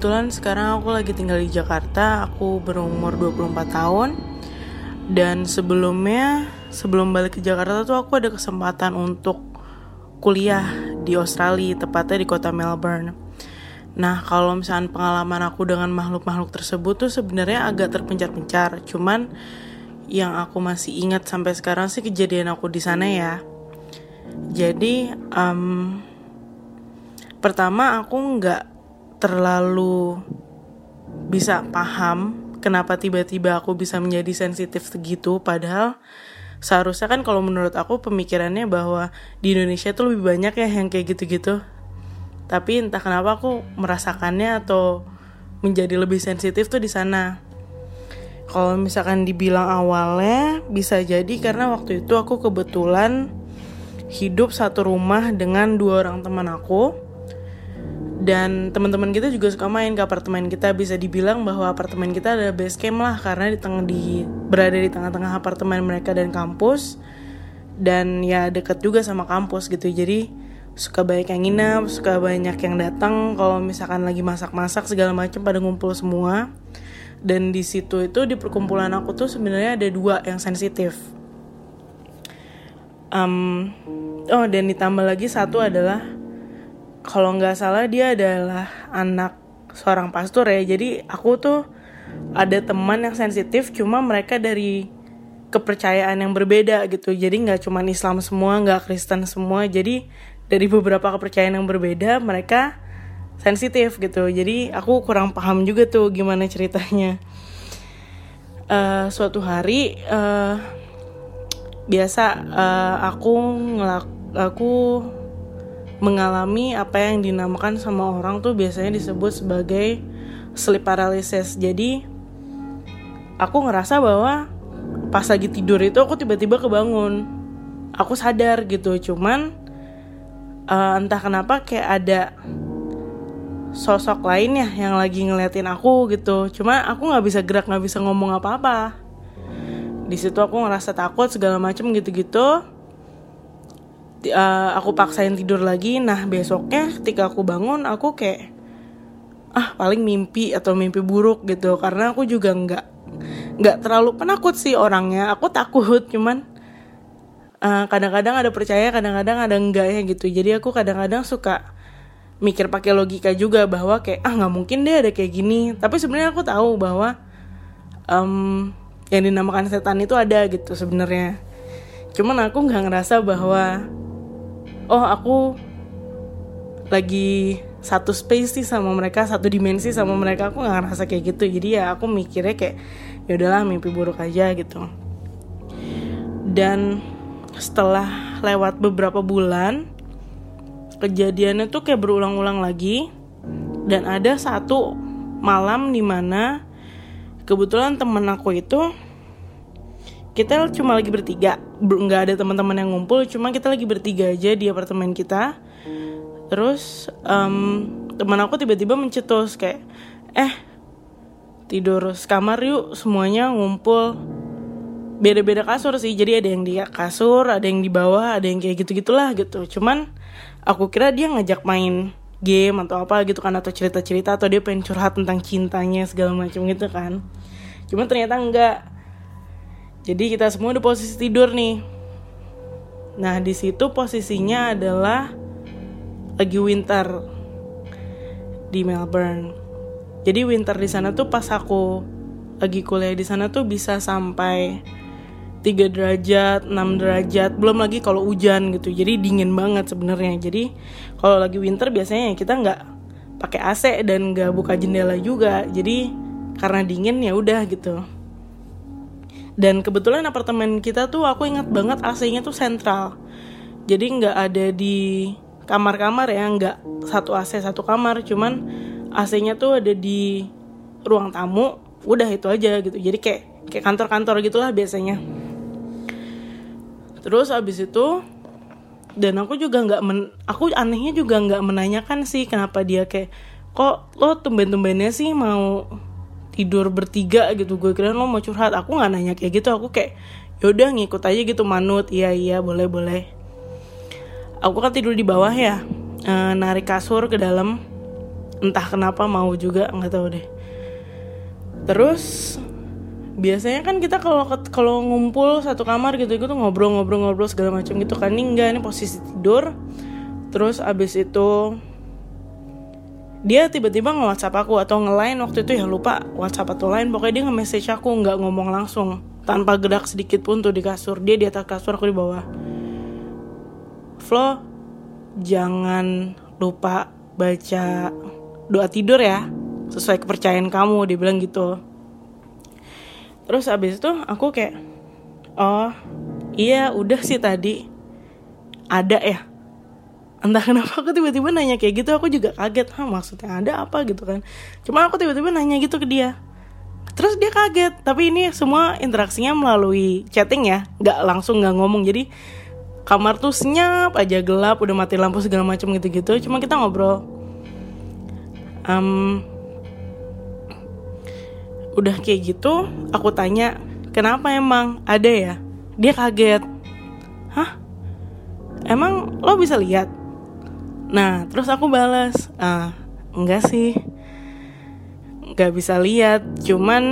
Kebetulan sekarang aku lagi tinggal di Jakarta. Aku berumur 24 tahun. Dan sebelumnya, sebelum balik ke Jakarta tuh aku ada kesempatan untuk kuliah di Australia, tepatnya di kota Melbourne. Nah, kalau misalnya pengalaman aku dengan makhluk-makhluk tersebut tuh sebenarnya agak terpencar-pencar. Cuman yang aku masih ingat sampai sekarang sih kejadian aku di sana ya. Jadi, um, pertama aku nggak terlalu bisa paham kenapa tiba-tiba aku bisa menjadi sensitif segitu padahal seharusnya kan kalau menurut aku pemikirannya bahwa di Indonesia tuh lebih banyak ya yang kayak gitu-gitu. Tapi entah kenapa aku merasakannya atau menjadi lebih sensitif tuh di sana. Kalau misalkan dibilang awalnya bisa jadi karena waktu itu aku kebetulan hidup satu rumah dengan dua orang teman aku dan teman-teman kita juga suka main ke apartemen kita bisa dibilang bahwa apartemen kita ada base camp lah karena di tengah di berada di tengah-tengah apartemen mereka dan kampus. Dan ya deket juga sama kampus gitu jadi suka banyak yang nginap suka banyak yang datang kalau misalkan lagi masak-masak segala macam pada ngumpul semua. Dan di situ itu di perkumpulan aku tuh sebenarnya ada dua yang sensitif. Um, oh dan ditambah lagi satu adalah kalau nggak salah dia adalah anak seorang pastor ya. Jadi aku tuh ada teman yang sensitif cuma mereka dari kepercayaan yang berbeda gitu. Jadi nggak cuma Islam semua nggak Kristen semua. Jadi dari beberapa kepercayaan yang berbeda mereka sensitif gitu. Jadi aku kurang paham juga tuh gimana ceritanya. Uh, suatu hari uh, biasa uh, aku ngelak aku mengalami apa yang dinamakan sama orang tuh biasanya disebut sebagai sleep paralysis. Jadi aku ngerasa bahwa pas lagi tidur itu aku tiba-tiba kebangun. Aku sadar gitu, cuman uh, entah kenapa kayak ada sosok lain ya yang lagi ngeliatin aku gitu. Cuma aku nggak bisa gerak, nggak bisa ngomong apa-apa. Di situ aku ngerasa takut segala macem gitu-gitu uh, aku paksain tidur lagi. Nah besoknya ketika aku bangun aku kayak ah paling mimpi atau mimpi buruk gitu. Karena aku juga nggak nggak terlalu penakut sih orangnya. Aku takut cuman eh, kadang-kadang ada percaya kadang-kadang ada enggak ya gitu. Jadi aku kadang-kadang suka mikir pakai logika juga bahwa kayak ah nggak mungkin deh ada kayak gini. Tapi sebenarnya aku tahu bahwa um, yang dinamakan setan itu ada gitu sebenarnya. Cuman aku nggak ngerasa bahwa oh aku lagi satu space sih sama mereka satu dimensi sama mereka. Aku nggak ngerasa kayak gitu. Jadi ya aku mikirnya kayak ya udahlah mimpi buruk aja gitu. Dan setelah lewat beberapa bulan kejadiannya tuh kayak berulang-ulang lagi. Dan ada satu malam di mana kebetulan temen aku itu kita cuma lagi bertiga. Nggak ada teman-teman yang ngumpul cuma kita lagi bertiga aja di apartemen kita. Terus um, teman aku tiba-tiba mencetus kayak eh tidur sekamar yuk semuanya ngumpul. Beda-beda kasur sih jadi ada yang di kasur ada yang di bawah ada yang kayak gitu gitulah gitu. Cuman aku kira dia ngajak main game atau apa gitu kan atau cerita-cerita atau dia pengen curhat tentang cintanya segala macam gitu kan. Cuman ternyata enggak jadi kita semua di posisi tidur nih. Nah, di situ posisinya adalah lagi winter di Melbourne. Jadi winter di sana tuh pas aku lagi kuliah di sana tuh bisa sampai 3 derajat, 6 derajat, belum lagi kalau hujan gitu. Jadi dingin banget sebenarnya. Jadi kalau lagi winter biasanya kita nggak pakai AC dan nggak buka jendela juga. Jadi karena dingin ya udah gitu dan kebetulan apartemen kita tuh aku ingat banget AC-nya tuh sentral. Jadi nggak ada di kamar-kamar ya nggak satu AC satu kamar. Cuman AC-nya tuh ada di ruang tamu udah itu aja gitu. Jadi kayak kayak kantor-kantor gitulah biasanya. Terus abis itu dan aku juga nggak men aku anehnya juga nggak menanyakan sih kenapa dia kayak kok lo tumben-tumbennya sih mau tidur bertiga gitu. Gue kira lo mau curhat. Aku nggak nanya kayak gitu. Aku kayak yaudah ngikut aja gitu manut. Iya iya boleh boleh. Aku kan tidur di bawah ya. E, narik kasur ke dalam. Entah kenapa mau juga nggak tahu deh. Terus biasanya kan kita kalau kalau ngumpul satu kamar gitu itu ngobrol-ngobrol-ngobrol segala macam gitu kan. Ini enggak ini posisi tidur. Terus abis itu dia tiba-tiba nge-whatsapp aku atau nge-line waktu itu ya lupa whatsapp atau line. Pokoknya dia nge-message aku nggak ngomong langsung. Tanpa gerak sedikit pun tuh di kasur. Dia di atas kasur aku di bawah. Flo jangan lupa baca doa tidur ya. Sesuai kepercayaan kamu dia bilang gitu. Terus abis itu aku kayak oh iya udah sih tadi. Ada ya entah kenapa aku tiba-tiba nanya kayak gitu aku juga kaget. Hah, maksudnya ada apa gitu kan? Cuma aku tiba-tiba nanya gitu ke dia. Terus dia kaget. Tapi ini semua interaksinya melalui chatting ya. Nggak langsung nggak ngomong. Jadi kamar tuh senyap aja gelap udah mati lampu segala macam gitu-gitu. Cuma kita ngobrol. Um, udah kayak gitu aku tanya kenapa emang? Ada ya? Dia kaget. Hah? Emang lo bisa lihat nah terus aku balas ah enggak sih. Nggak bisa lihat cuman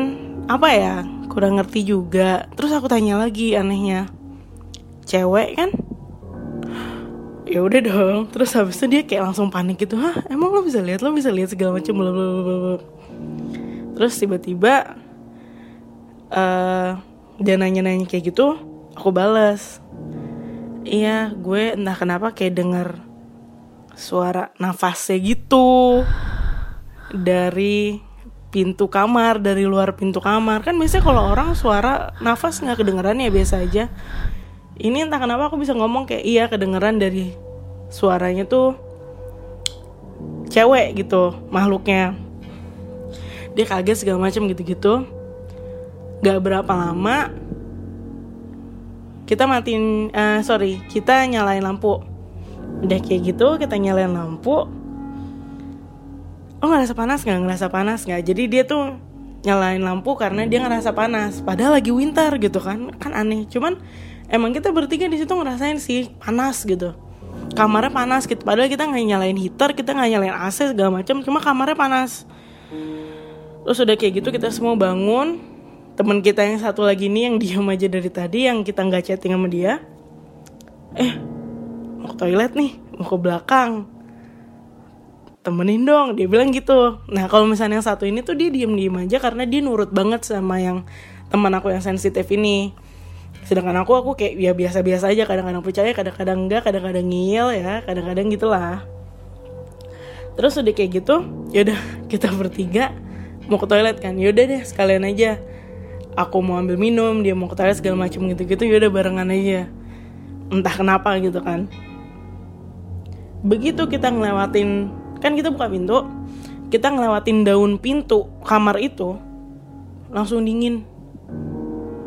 apa ya kurang ngerti juga. Terus aku tanya lagi anehnya cewek kan? Ya udah dong. Terus habis itu dia kayak langsung panik gitu hah emang lo bisa lihat? Lo bisa lihat segala macam bla bla bla terus tiba-tiba uh, dia nanya-nanya kayak gitu aku balas iya gue entah kenapa kayak denger suara nafasnya gitu. Dari pintu kamar dari luar pintu kamar. Kan biasanya kalau orang suara nafas nggak kedengeran ya biasa aja. Ini entah kenapa aku bisa ngomong kayak iya kedengeran dari suaranya tuh cewek gitu makhluknya. Dia kaget segala macam gitu-gitu. Gak berapa lama kita matiin uh, sorry kita nyalain lampu udah kayak gitu kita nyalain lampu. Oh ngerasa panas nggak? Ngerasa panas nggak? Jadi dia tuh nyalain lampu karena dia ngerasa panas. Padahal lagi winter gitu kan? Kan aneh. Cuman emang kita bertiga di situ ngerasain sih panas gitu. Kamarnya panas gitu. Padahal kita nggak nyalain heater kita nggak nyalain AC segala macam cuma kamarnya panas. Terus udah kayak gitu kita semua bangun. Teman kita yang satu lagi nih yang diam aja dari tadi yang kita nggak chatting sama dia. Eh mau ke toilet nih mau ke belakang. Temenin dong dia bilang gitu. Nah kalau misalnya yang satu ini tuh dia diem diem aja karena dia nurut banget sama yang teman aku yang sensitif ini. Sedangkan aku aku kayak ya biasa biasa aja kadang-kadang percaya kadang-kadang enggak kadang-kadang ngil ya kadang-kadang gitulah. Terus udah kayak gitu yaudah kita bertiga mau ke toilet kan. Yaudah deh sekalian aja. Aku mau ambil minum dia mau ke toilet segala macam gitu gitu yaudah barengan aja. Entah kenapa gitu kan begitu kita ngelewatin kan kita buka pintu kita ngelewatin daun pintu kamar itu langsung dingin.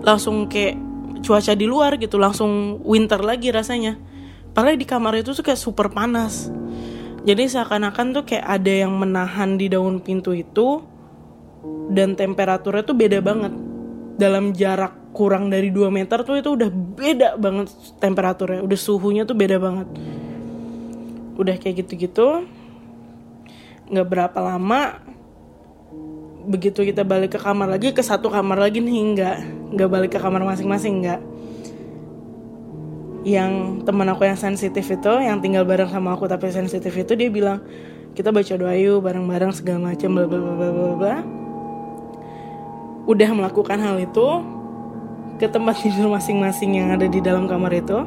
Langsung kayak cuaca di luar gitu langsung winter lagi rasanya. Padahal di kamar itu tuh kayak super panas. Jadi seakan-akan tuh kayak ada yang menahan di daun pintu itu dan temperaturnya tuh beda banget. Dalam jarak kurang dari 2 meter tuh itu udah beda banget temperaturnya udah suhunya tuh beda banget udah kayak gitu-gitu nggak berapa lama begitu kita balik ke kamar lagi ke satu kamar lagi nih nggak nggak balik ke kamar masing-masing nggak. Yang teman aku yang sensitif itu yang tinggal bareng sama aku tapi sensitif itu dia bilang kita baca doa yuk bareng-bareng segala macam bla bla bla bla bla. Udah melakukan hal itu ke tempat tidur masing-masing yang ada di dalam kamar itu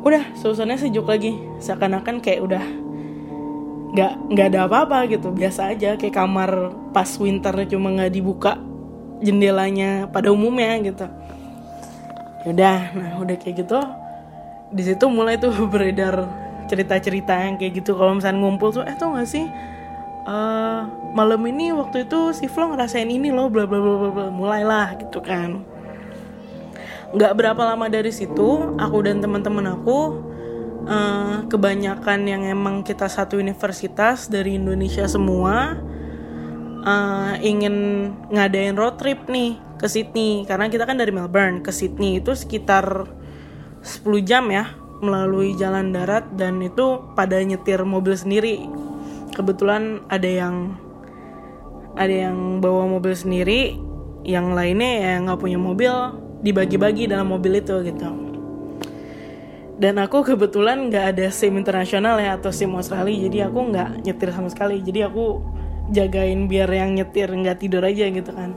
udah suasananya sejuk lagi. Seakan-akan kayak udah nggak nggak ada apa-apa gitu. Biasa aja kayak kamar pas winter cuma nggak dibuka jendelanya pada umumnya gitu. Udah nah udah kayak gitu di situ mulai tuh beredar cerita-cerita yang kayak gitu. Kalau misalnya ngumpul tuh eh tuh gak sih uh, malam ini waktu itu si Flo ngerasain ini loh bla bla bla bla. Mulailah gitu kan nggak berapa lama dari situ aku dan teman-teman aku uh, kebanyakan yang emang kita satu universitas dari Indonesia semua uh, ingin ngadain road trip nih ke Sydney. Karena kita kan dari Melbourne ke Sydney itu sekitar 10 jam ya melalui jalan darat. Dan itu pada nyetir mobil sendiri. Kebetulan ada yang ada yang bawa mobil sendiri yang lainnya ya nggak punya mobil dibagi-bagi dalam mobil itu gitu. Dan aku kebetulan nggak ada SIM internasional ya atau SIM Australia jadi aku nggak nyetir sama sekali. Jadi aku jagain biar yang nyetir nggak tidur aja gitu kan.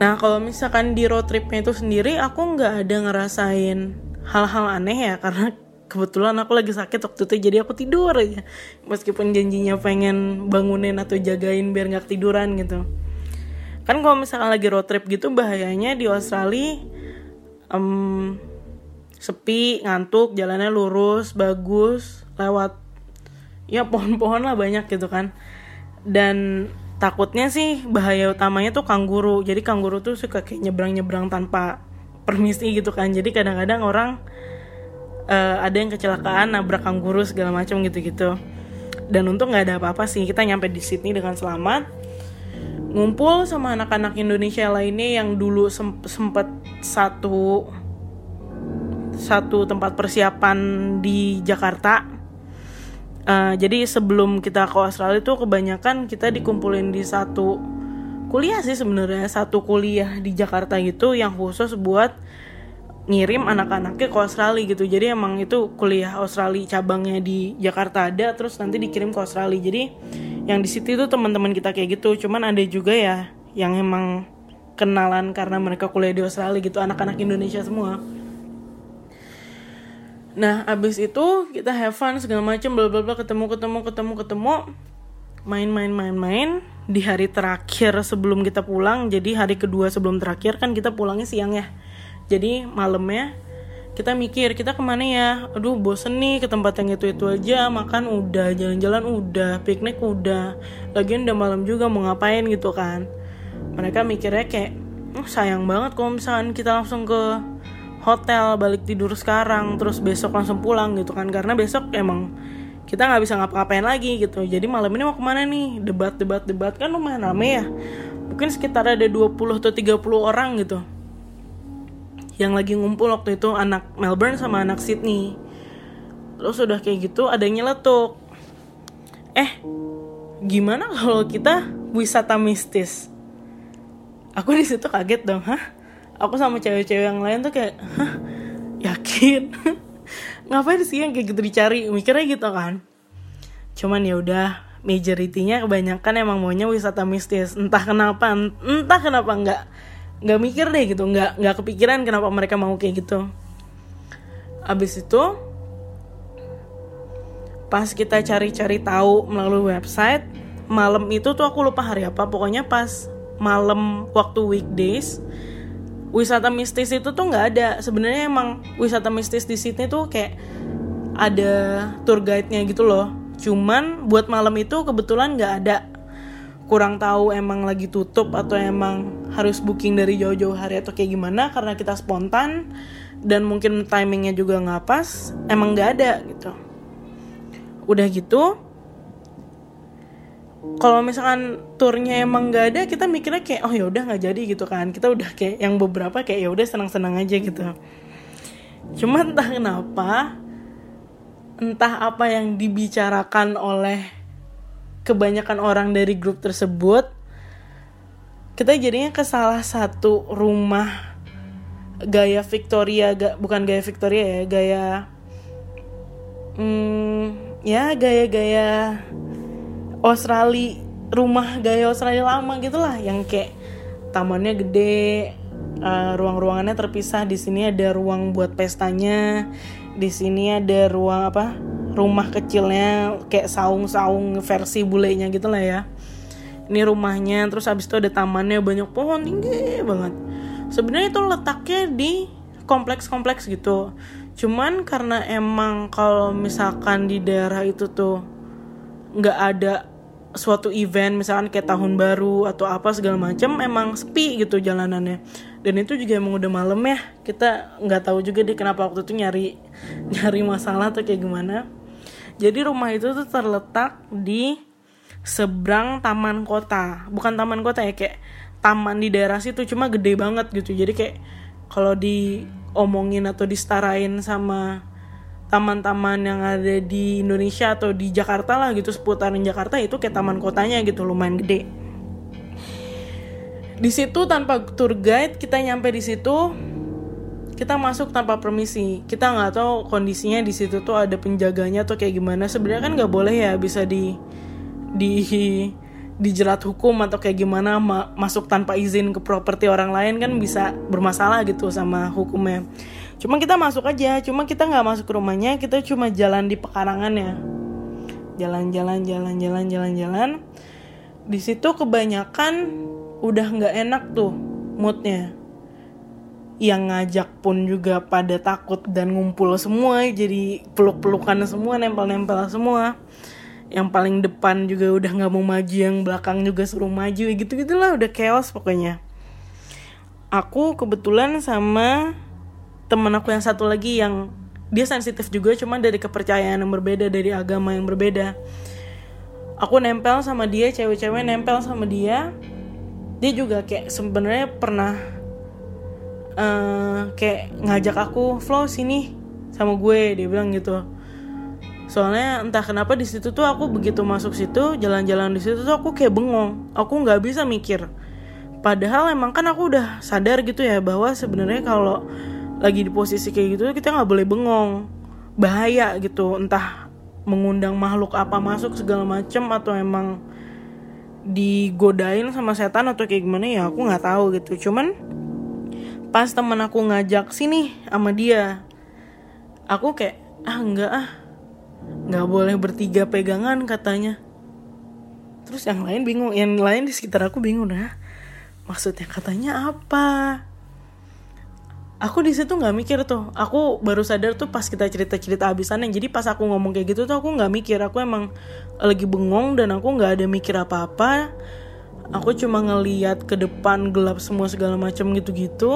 Nah kalau misalkan di road tripnya itu sendiri aku nggak ada ngerasain hal-hal aneh ya karena kebetulan aku lagi sakit waktu itu jadi aku tidur aja. Meskipun janjinya pengen bangunin atau jagain biar nggak tiduran gitu kan kalau misalkan lagi road trip gitu bahayanya di Australia um, sepi ngantuk jalannya lurus bagus lewat ya pohon-pohon lah banyak gitu kan. Dan takutnya sih bahaya utamanya tuh kanguru jadi kanguru tuh suka kayak nyebrang-nyebrang tanpa permisi gitu kan. Jadi kadang-kadang orang uh, ada yang kecelakaan nabrak kanguru segala macam gitu-gitu. Dan untung nggak ada apa-apa sih. Kita nyampe di Sydney dengan selamat ngumpul sama anak-anak Indonesia lainnya yang dulu sempat satu satu tempat persiapan di Jakarta. Uh, jadi sebelum kita ke Australia itu kebanyakan kita dikumpulin di satu kuliah sih sebenarnya satu kuliah di Jakarta gitu yang khusus buat ngirim anak-anaknya ke Australia gitu. Jadi emang itu kuliah Australia cabangnya di Jakarta ada terus nanti dikirim ke Australia. Jadi yang di situ tuh teman-teman kita kayak gitu. Cuman ada juga ya yang emang kenalan karena mereka kuliah di Australia gitu anak-anak Indonesia semua. Nah abis itu kita have fun segala macam bla bla bla ketemu ketemu ketemu ketemu. Main main main main. Di hari terakhir sebelum kita pulang jadi hari kedua sebelum terakhir kan kita pulangnya siang ya. Jadi malamnya kita mikir kita ke mana ya? Aduh bosen nih ke tempat yang itu itu aja. Makan udah jalan-jalan udah piknik udah. Lagian udah malam juga mau ngapain gitu kan? Mereka mikirnya kayak oh, sayang banget kalau misalkan kita langsung ke hotel balik tidur sekarang terus besok langsung pulang gitu kan. Karena besok emang kita nggak bisa ngapa-ngapain lagi gitu. Jadi malam ini mau ke mana nih? Debat debat debat. Kan lumayan rame ya. Mungkin sekitar ada 20 atau 30 orang gitu yang lagi ngumpul waktu itu anak Melbourne sama anak Sydney. Terus udah kayak gitu ada yang nyeletuk. Eh gimana kalau kita wisata mistis? Aku di situ kaget dong hah? Aku sama cewek-cewek yang lain tuh kayak hah? Yakin? Ngapain sih yang kayak gitu dicari? Mikirnya gitu kan. Cuman ya udah majoritinya kebanyakan emang maunya wisata mistis. Entah kenapa entah kenapa nggak nggak mikir deh gitu nggak nggak kepikiran kenapa mereka mau kayak gitu. Abis itu pas kita cari-cari tahu melalui website malam itu tuh aku lupa hari apa pokoknya pas malam waktu weekdays wisata mistis itu tuh nggak ada. Sebenarnya emang wisata mistis di Sydney tuh kayak ada tour guide-nya gitu loh. Cuman buat malam itu kebetulan nggak ada. Kurang tahu emang lagi tutup atau emang harus booking dari jauh-jauh hari atau kayak gimana karena kita spontan dan mungkin timingnya juga nggak pas emang nggak ada gitu. Udah gitu kalau misalkan turnya emang nggak ada kita mikirnya kayak oh ya udah nggak jadi gitu kan. Kita udah kayak yang beberapa kayak ya udah senang-senang aja gitu. Cuma entah kenapa entah apa yang dibicarakan oleh kebanyakan orang dari grup tersebut kita jadinya ke salah satu rumah gaya Victoria ga, bukan gaya Victoria ya gaya hmm, ya gaya-gaya Australia rumah gaya Australia lama gitulah yang kayak tamannya gede uh, ruang-ruangannya terpisah di sini ada ruang buat pestanya di sini ada ruang apa rumah kecilnya kayak saung-saung versi bulenya gitu lah ya ini rumahnya terus habis itu ada tamannya banyak pohon tinggi banget. Sebenarnya itu letaknya di kompleks-kompleks gitu. Cuman karena emang kalau misalkan di daerah itu tuh nggak ada suatu event misalkan kayak tahun baru atau apa segala macam emang sepi gitu jalanannya. Dan itu juga emang udah malam ya. Kita nggak tahu juga deh kenapa waktu itu nyari nyari masalah atau kayak gimana. Jadi rumah itu tuh terletak di seberang taman kota. Bukan taman kota ya kayak taman di daerah situ cuma gede banget gitu. Jadi kayak kalau diomongin atau disetarain sama taman-taman yang ada di Indonesia atau di Jakarta lah gitu seputaran Jakarta itu kayak taman kotanya gitu lumayan gede di situ tanpa tour guide kita nyampe di situ kita masuk tanpa permisi kita nggak tahu kondisinya di situ tuh ada penjaganya atau kayak gimana sebenarnya kan nggak boleh ya bisa di di dijerat hukum atau kayak gimana ma masuk tanpa izin ke properti orang lain kan bisa bermasalah gitu sama hukumnya. Cuma kita masuk aja cuma kita nggak masuk ke rumahnya kita cuma jalan di pekarangannya. Jalan-jalan jalan-jalan jalan-jalan di situ kebanyakan udah nggak enak tuh moodnya. Yang ngajak pun juga pada takut dan ngumpul semua jadi peluk-pelukan semua nempel-nempel semua yang paling depan juga udah nggak mau maju yang belakang juga suruh maju gitu gitulah udah chaos pokoknya. Aku kebetulan sama temen aku yang satu lagi yang dia sensitif juga cuma dari kepercayaan yang berbeda dari agama yang berbeda. Aku nempel sama dia cewek-cewek nempel sama dia. Dia juga kayak sebenarnya pernah uh, kayak ngajak aku flow sini sama gue dia bilang gitu soalnya entah kenapa di situ tuh aku begitu masuk situ jalan-jalan di situ tuh aku kayak bengong. Aku nggak bisa mikir. Padahal emang kan aku udah sadar gitu ya bahwa sebenarnya kalau lagi di posisi kayak gitu kita nggak boleh bengong. Bahaya gitu entah mengundang makhluk apa masuk segala macem atau emang digodain sama setan atau kayak gimana ya aku nggak tahu gitu. Cuman pas temen aku ngajak sini sama dia aku kayak ah enggak ah nggak boleh bertiga pegangan katanya. Terus yang lain bingung yang lain di sekitar aku bingung dah maksudnya katanya apa? Aku di situ nggak mikir tuh. Aku baru sadar tuh pas kita cerita cerita abisannya. Jadi pas aku ngomong kayak gitu tuh aku nggak mikir. Aku emang lagi bengong dan aku nggak ada mikir apa apa aku cuma ngeliat ke depan gelap semua segala macam gitu gitu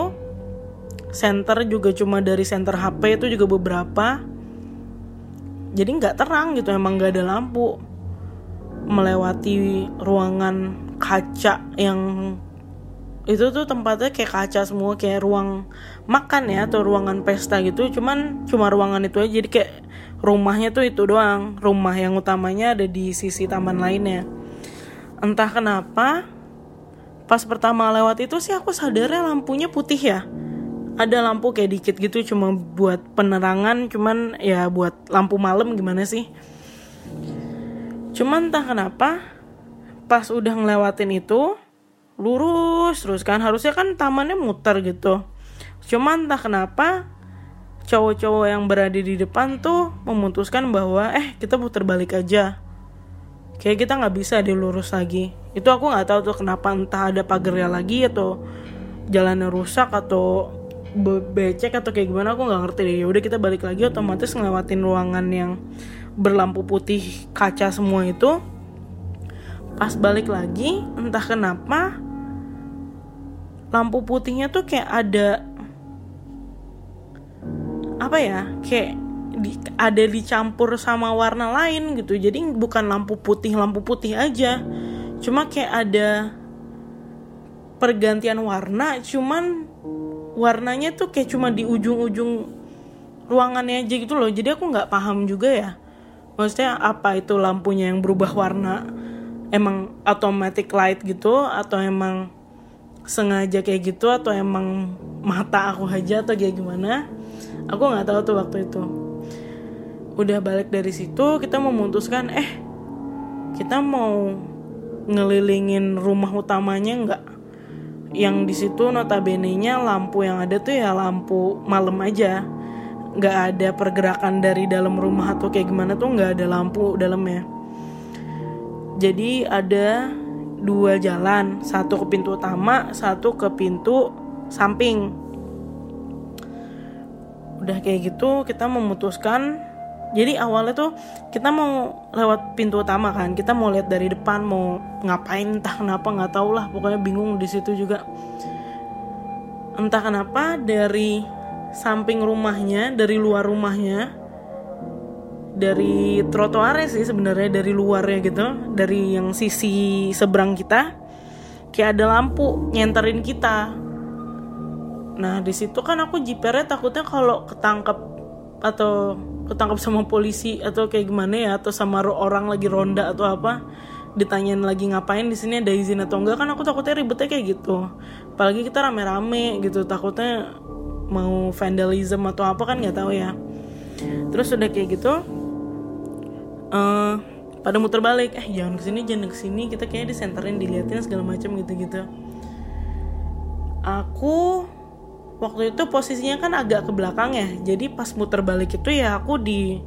center juga cuma dari center HP itu juga beberapa jadi nggak terang gitu emang nggak ada lampu. Melewati ruangan kaca yang itu tuh tempatnya kayak kaca semua kayak ruang makan ya atau ruangan pesta gitu. Cuman cuma ruangan itu aja jadi kayak rumahnya tuh itu doang. Rumah yang utamanya ada di sisi taman lainnya. Entah kenapa pas pertama lewat itu sih aku sadarnya lampunya putih ya ada lampu kayak dikit gitu cuma buat penerangan cuman ya buat lampu malam gimana sih? Cuman entah kenapa pas udah ngelewatin itu lurus terus kan. Harusnya kan tamannya muter gitu. Cuman entah kenapa cowok-cowok yang berada di depan tuh memutuskan bahwa eh kita putar balik aja. Kayak kita nggak bisa dilurus lagi. Itu aku nggak tahu tuh kenapa entah ada pagarnya lagi atau jalannya rusak atau becek atau kayak gimana aku nggak ngerti deh. Ya udah kita balik lagi otomatis ngelewatin ruangan yang berlampu putih kaca semua itu. Pas balik lagi entah kenapa lampu putihnya tuh kayak ada apa ya kayak di, ada dicampur sama warna lain gitu. Jadi bukan lampu putih lampu putih aja. Cuma kayak ada pergantian warna cuman warnanya tuh kayak cuma di ujung-ujung ruangannya aja gitu loh. Jadi aku nggak paham juga ya. Maksudnya apa itu lampunya yang berubah warna? Emang automatic light gitu atau emang sengaja kayak gitu atau emang mata aku aja atau kayak gimana? Aku nggak tahu tuh waktu itu. Udah balik dari situ kita memutuskan eh kita mau ngelilingin rumah utamanya nggak yang di situ notabene-nya lampu yang ada tuh ya lampu malam aja. Nggak ada pergerakan dari dalam rumah atau kayak gimana tuh nggak ada lampu dalamnya. Jadi ada dua jalan satu ke pintu utama satu ke pintu samping. Udah kayak gitu kita memutuskan jadi awalnya tuh kita mau lewat pintu utama kan kita mau lihat dari depan mau ngapain entah kenapa nggak tau lah pokoknya bingung di situ juga. Entah kenapa dari samping rumahnya dari luar rumahnya dari trotoarnya sih sebenarnya dari luarnya gitu dari yang sisi seberang kita kayak ada lampu nyenterin kita. Nah di situ kan aku jipernya takutnya kalau ketangkep atau ketangkap sama polisi atau kayak gimana ya atau sama orang lagi ronda atau apa ditanyain lagi ngapain di sini ada izin atau enggak kan aku takutnya ribetnya kayak gitu. Apalagi kita rame-rame gitu takutnya mau vandalism atau apa kan nggak tahu ya. Terus udah kayak gitu uh, pada muter balik eh jangan ke sini jangan ke sini kita kayaknya disenterin diliatin segala macam gitu gitu aku waktu itu posisinya kan agak ke belakang ya. Jadi pas muter balik itu ya aku di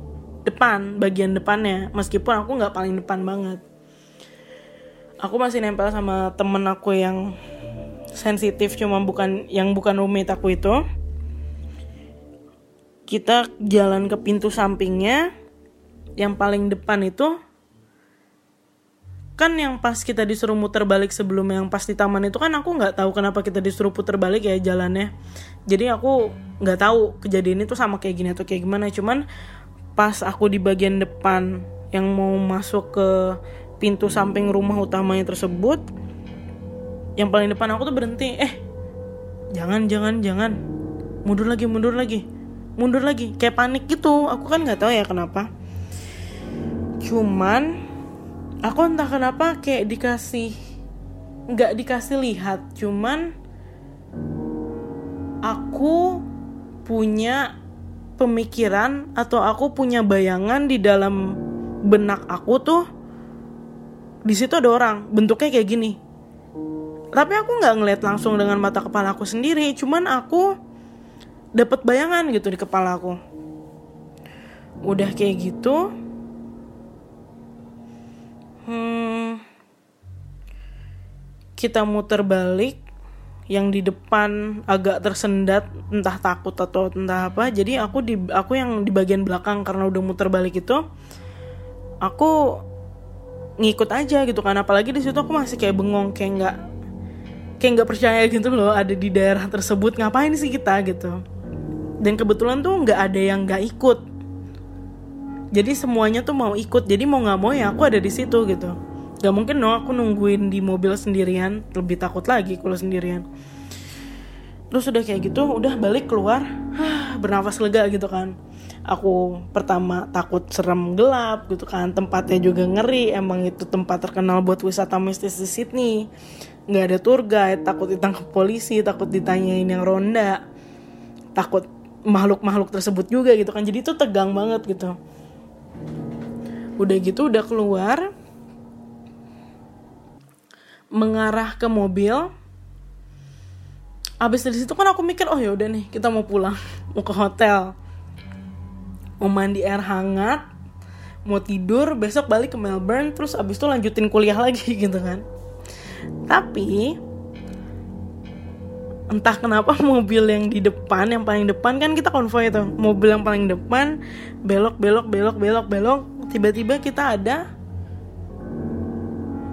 depan bagian depannya. Meskipun aku nggak paling depan banget. Aku masih nempel sama temen aku yang sensitif cuma bukan yang bukan roommate aku itu. Kita jalan ke pintu sampingnya. Yang paling depan itu kan yang pas kita disuruh muter balik sebelum yang pas di taman itu kan aku nggak tahu kenapa kita disuruh puter balik ya jalannya. Jadi aku nggak tahu kejadian itu sama kayak gini atau kayak gimana. Cuman pas aku di bagian depan yang mau masuk ke pintu samping rumah utamanya tersebut yang paling depan aku tuh berhenti. Eh jangan jangan jangan. Mundur lagi mundur lagi. Mundur lagi. Kayak panik gitu. Aku kan nggak tahu ya kenapa. Cuman aku entah kenapa kayak dikasih nggak dikasih lihat cuman aku punya pemikiran atau aku punya bayangan di dalam benak aku tuh di situ ada orang bentuknya kayak gini. Tapi aku nggak ngeliat langsung dengan mata kepala aku sendiri cuman aku dapat bayangan gitu di kepala aku. Udah kayak gitu hmm, kita muter balik yang di depan agak tersendat entah takut atau entah apa. Jadi aku di aku yang di bagian belakang karena udah muter balik itu aku ngikut aja gitu kan. Apalagi di situ aku masih kayak bengong kayak nggak kayak nggak percaya gitu loh ada di daerah tersebut. Ngapain sih kita gitu? Dan kebetulan tuh nggak ada yang nggak ikut jadi semuanya tuh mau ikut jadi mau nggak mau ya aku ada di situ gitu. Gak mungkin dong aku nungguin di mobil sendirian lebih takut lagi kalau sendirian. Terus udah kayak gitu udah balik keluar bernafas lega gitu kan. Aku pertama takut serem gelap gitu kan tempatnya juga ngeri emang itu tempat terkenal buat wisata mistis di Sydney. Nggak ada tour guide takut ditangkap polisi takut ditanyain yang ronda. Takut makhluk-makhluk tersebut juga gitu kan jadi itu tegang banget gitu udah gitu udah keluar mengarah ke mobil. Abis dari situ kan aku mikir oh ya udah nih kita mau pulang mau ke hotel. Mau mandi air hangat mau tidur besok balik ke Melbourne terus abis itu lanjutin kuliah lagi gitu kan. Tapi entah kenapa mobil yang di depan yang paling depan kan kita konvoy itu mobil yang paling depan belok belok belok belok belok tiba-tiba kita ada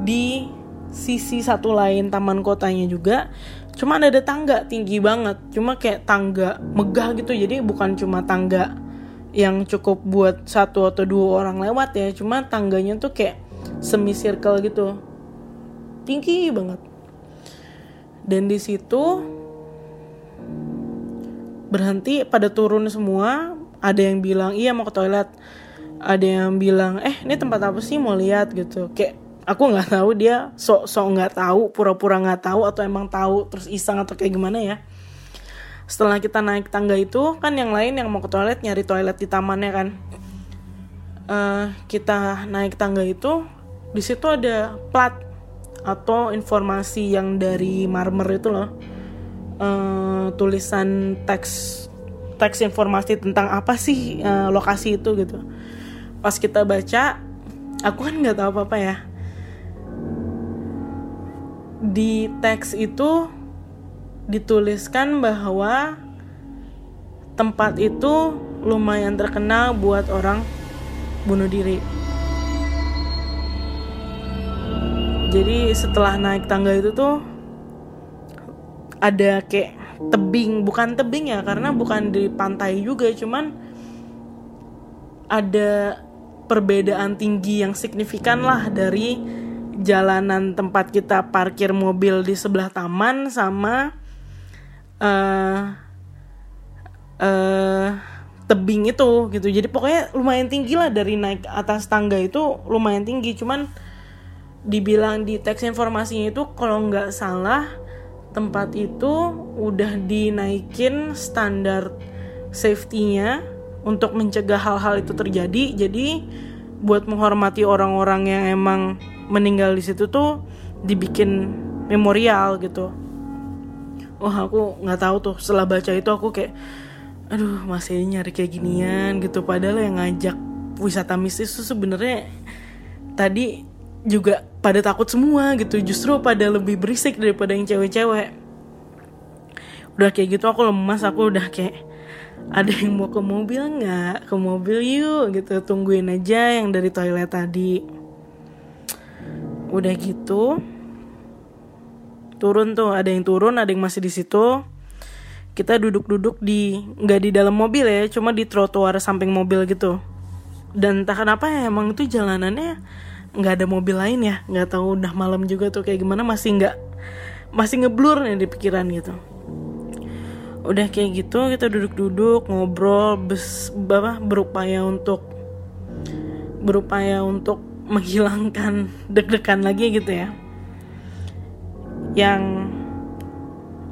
di sisi satu lain taman kotanya juga. Cuma ada tangga tinggi banget cuma kayak tangga megah gitu. Jadi bukan cuma tangga yang cukup buat satu atau dua orang lewat ya cuma tangganya tuh kayak semi circle gitu. Tinggi banget. Dan di situ berhenti pada turun semua. Ada yang bilang iya mau ke toilet ada yang bilang eh ini tempat apa sih mau lihat? Gitu. Kayak aku nggak tahu dia sok sok nggak tahu pura-pura nggak tahu atau emang tahu terus iseng atau kayak gimana ya. Setelah kita naik tangga itu kan yang lain yang mau ke toilet nyari toilet di tamannya kan. Uh, kita naik tangga itu di situ ada plat atau informasi yang dari marmer itu loh. Uh, tulisan teks teks informasi tentang apa sih uh, lokasi itu gitu pas kita baca aku kan nggak tahu apa apa ya di teks itu dituliskan bahwa tempat itu lumayan terkenal buat orang bunuh diri. Jadi setelah naik tangga itu tuh ada kayak tebing, bukan tebing ya karena bukan di pantai juga, cuman ada perbedaan tinggi yang signifikan lah dari jalanan tempat kita parkir mobil di sebelah taman sama uh, uh, tebing itu gitu. Jadi pokoknya lumayan tinggi lah dari naik atas tangga itu lumayan tinggi. Cuman dibilang di teks informasinya itu kalau nggak salah tempat itu udah dinaikin standar safety-nya untuk mencegah hal-hal itu terjadi. Jadi buat menghormati orang-orang yang emang meninggal di situ tuh dibikin memorial gitu. Wah aku nggak tahu tuh. Setelah baca itu aku kayak aduh masih nyari kayak ginian gitu. Padahal yang ngajak wisata mistis itu sebenarnya tadi juga pada takut semua gitu. Justru pada lebih berisik daripada yang cewek-cewek. Udah kayak gitu aku lemas aku udah kayak ada yang mau ke mobil nggak? Ke mobil yuk gitu. Tungguin aja yang dari toilet tadi. Udah gitu turun tuh. Ada yang turun ada yang masih di situ. Kita duduk-duduk di nggak di dalam mobil ya cuma di trotoar samping mobil gitu. Dan entah kenapa ya emang itu jalanannya nggak ada mobil lain ya. Nggak tahu udah malam juga tuh kayak gimana masih nggak masih ngeblur nih di pikiran gitu udah kayak gitu kita duduk-duduk ngobrol bes, berupaya untuk berupaya untuk menghilangkan deg-degan lagi gitu ya. Yang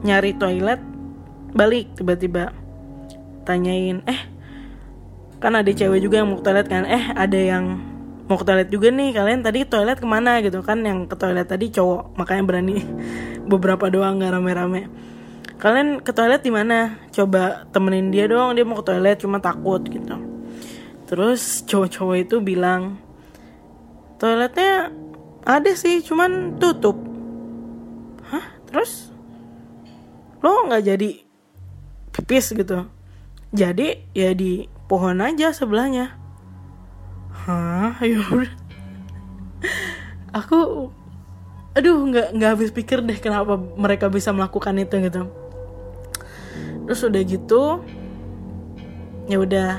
nyari toilet balik tiba-tiba. Tanyain eh kan ada cewek juga yang mau ke toilet kan? Eh ada yang mau ke toilet juga nih kalian tadi toilet ke mana? Gitu kan yang ke toilet tadi cowok makanya berani beberapa doang nggak rame-rame kalian ke toilet di mana? Coba temenin dia doang dia mau ke toilet cuma takut gitu. Terus cowok-cowok itu bilang toiletnya ada sih cuman tutup. Hah? Terus? Lo nggak jadi pipis gitu? Jadi ya di pohon aja sebelahnya. Hah? Ya aku aduh nggak nggak habis pikir deh kenapa mereka bisa melakukan itu gitu terus udah gitu ya udah.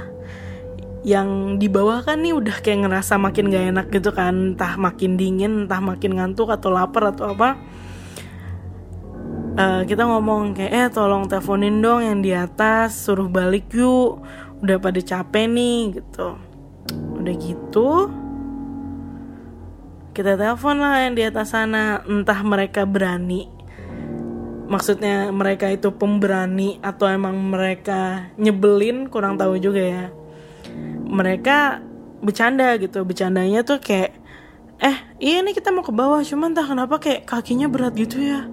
Yang di bawah kan nih udah kayak ngerasa makin gak enak gitu kan. Entah makin dingin entah makin ngantuk atau lapar atau apa. Uh, kita ngomong kayak eh tolong teleponin dong yang di atas suruh balik yuk. Udah pada capek nih gitu. Udah gitu kita telepon lah yang di atas sana. Entah mereka berani maksudnya mereka itu pemberani atau emang mereka nyebelin kurang tahu juga ya. Mereka bercanda gitu bercandanya tuh kayak eh iya nih kita mau ke bawah cuman entah kenapa kayak kakinya berat gitu ya.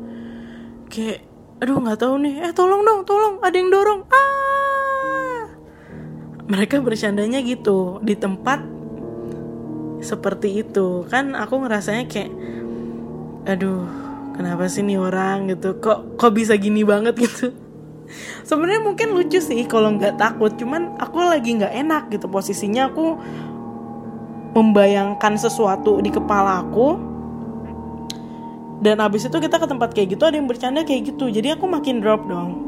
Kayak aduh nggak tahu nih. Eh tolong dong tolong ada yang dorong. Ah! Mereka bercandanya gitu di tempat seperti itu. Kan aku ngerasanya kayak aduh kenapa sih nih orang gitu? Kok kok bisa gini banget gitu? Sebenarnya mungkin lucu sih kalau nggak takut. Cuman aku lagi nggak enak gitu. Posisinya aku membayangkan sesuatu di kepala aku. Dan abis itu kita ke tempat kayak gitu ada yang bercanda kayak gitu. Jadi aku makin drop dong.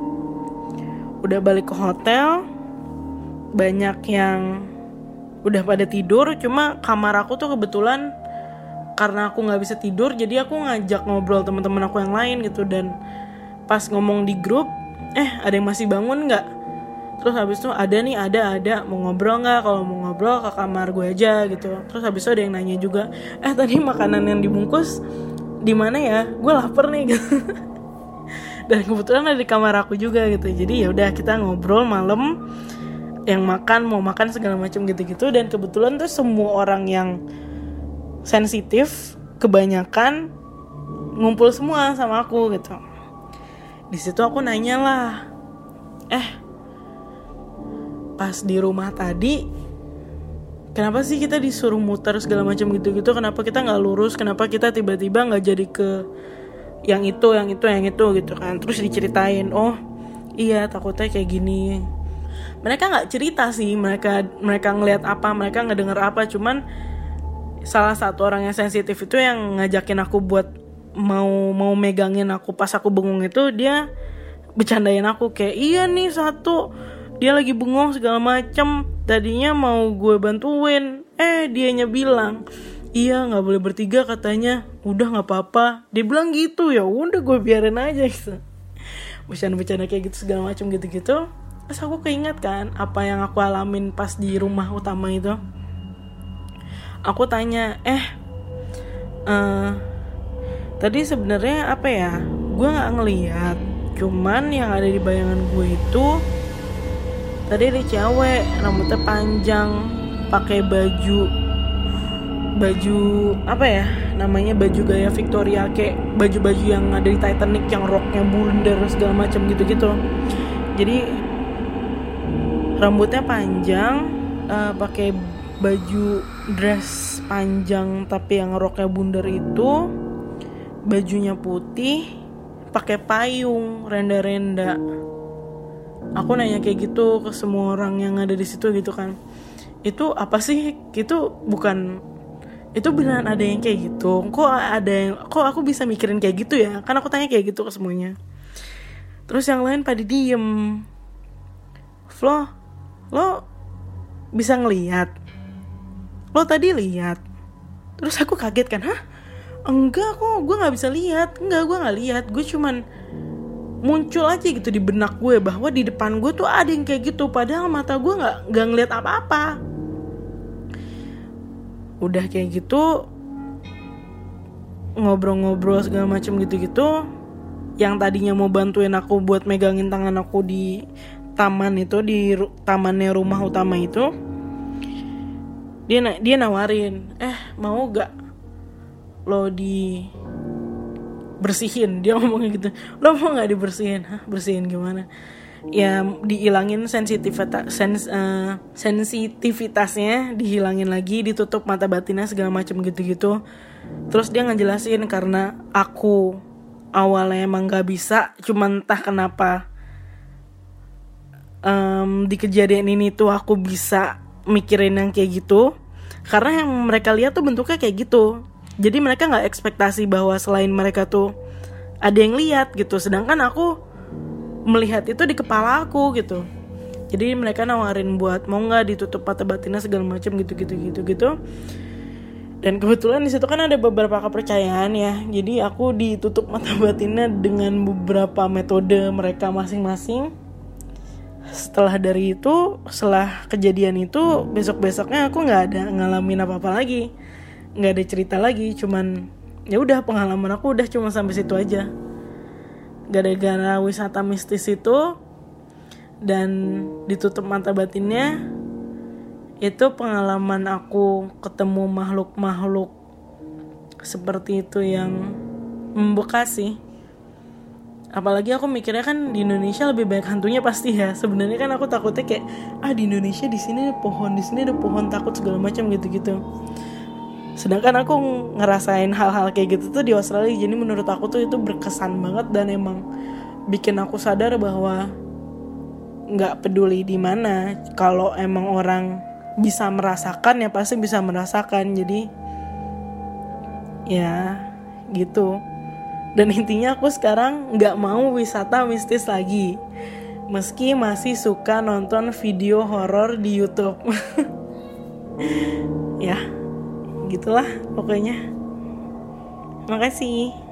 Udah balik ke hotel. Banyak yang udah pada tidur. Cuma kamar aku tuh kebetulan karena aku nggak bisa tidur jadi aku ngajak ngobrol teman-teman aku yang lain gitu. Dan pas ngomong di grup eh ada yang masih bangun nggak? Terus habis itu ada nih ada ada. Mau ngobrol nggak? Kalau mau ngobrol ke kamar gue aja gitu. Terus habis itu ada yang nanya juga eh tadi makanan yang dibungkus di mana ya? Gue lapar nih gitu. Dan kebetulan ada di kamar aku juga gitu. Jadi ya udah kita ngobrol malam yang makan mau makan segala macam gitu-gitu. Dan kebetulan tuh semua orang yang sensitif kebanyakan ngumpul semua sama aku gitu. Di situ aku nanya lah eh pas di rumah tadi kenapa sih kita disuruh muter segala macam gitu-gitu? Kenapa kita nggak lurus? Kenapa kita tiba-tiba nggak jadi ke yang itu yang itu yang itu? Gitu kan. Terus diceritain oh iya takutnya kayak gini. Mereka nggak cerita sih mereka mereka ngelihat apa mereka ngedenger apa cuman salah satu orang yang sensitif itu yang ngajakin aku buat mau mau megangin aku. Pas aku bengong itu dia bercandain aku kayak iya nih satu. Dia lagi bengong segala macem. Tadinya mau gue bantuin. Eh dianya bilang iya nggak boleh bertiga katanya. Udah nggak apa-apa. Dia bilang gitu ya udah gue biarin aja gitu. Bercanda-bercanda kayak gitu segala macam gitu-gitu. Terus aku keinget kan apa yang aku alamin pas di rumah utama itu aku tanya eh uh, tadi sebenarnya apa ya? Gue nggak ngeliat. Cuman yang ada di bayangan gue itu tadi ada cewek rambutnya panjang pakai baju baju apa ya? Namanya baju gaya Victoria kayak baju-baju yang ada di Titanic yang roknya bundar segala macam gitu-gitu. Jadi rambutnya panjang uh, pakai baju dress panjang tapi yang roknya bundar itu bajunya putih pakai payung renda-renda. Aku nanya kayak gitu ke semua orang yang ada di situ gitu kan. Itu apa sih? Itu bukan itu beneran ada yang kayak gitu? Kok ada yang kok aku bisa mikirin kayak gitu ya? Kan aku tanya kayak gitu ke semuanya. Terus yang lain pada diem. Flo lo bisa ngeliat lo tadi lihat. Terus aku kaget kan hah? Enggak kok gue nggak bisa lihat. Enggak gue nggak lihat. Gue cuman muncul aja gitu di benak gue bahwa di depan gue tuh ada yang kayak gitu padahal mata gue nggak nggak ngeliat apa-apa. Udah kayak gitu ngobrol-ngobrol segala macam gitu-gitu yang tadinya mau bantuin aku buat megangin tangan aku di taman itu di tamannya rumah utama itu dia na dia nawarin eh mau gak lo di bersihin dia ngomongnya gitu. Lo mau nggak dibersihin? Hah, bersihin gimana? Ya dihilangin sensitivitas sens, uh, sensitivitasnya dihilangin lagi ditutup mata batinnya segala macam gitu-gitu. Terus dia ngejelasin karena aku awalnya emang nggak bisa cuman entah kenapa um, di kejadian ini tuh aku bisa mikirin yang kayak gitu karena yang mereka lihat tuh bentuknya kayak gitu. Jadi mereka nggak ekspektasi bahwa selain mereka tuh ada yang lihat gitu. Sedangkan aku melihat itu di kepala aku gitu. Jadi mereka nawarin buat mau nggak ditutup mata batinnya segala macam gitu gitu gitu gitu. Dan kebetulan di situ kan ada beberapa kepercayaan ya. Jadi aku ditutup mata batinnya dengan beberapa metode mereka masing-masing setelah dari itu setelah kejadian itu besok besoknya aku nggak ada ngalamin apa apa lagi. Nggak ada cerita lagi cuman ya udah pengalaman aku udah cuma sampai situ aja. Gara-gara wisata mistis itu dan ditutup mata batinnya itu pengalaman aku ketemu makhluk-makhluk seperti itu yang membekas sih apalagi aku mikirnya kan di Indonesia lebih banyak hantunya pasti ya. Sebenarnya kan aku takutnya kayak ah di Indonesia di sini ada pohon di sini ada pohon takut segala macam gitu-gitu. Sedangkan aku ngerasain hal-hal kayak gitu tuh di Australia. Jadi menurut aku tuh itu berkesan banget dan emang bikin aku sadar bahwa nggak peduli di mana. Kalau emang orang bisa merasakan ya pasti bisa merasakan. Jadi ya gitu dan intinya aku sekarang nggak mau wisata mistis lagi. Meski masih suka nonton video horor di YouTube. Ya gitulah pokoknya. Makasih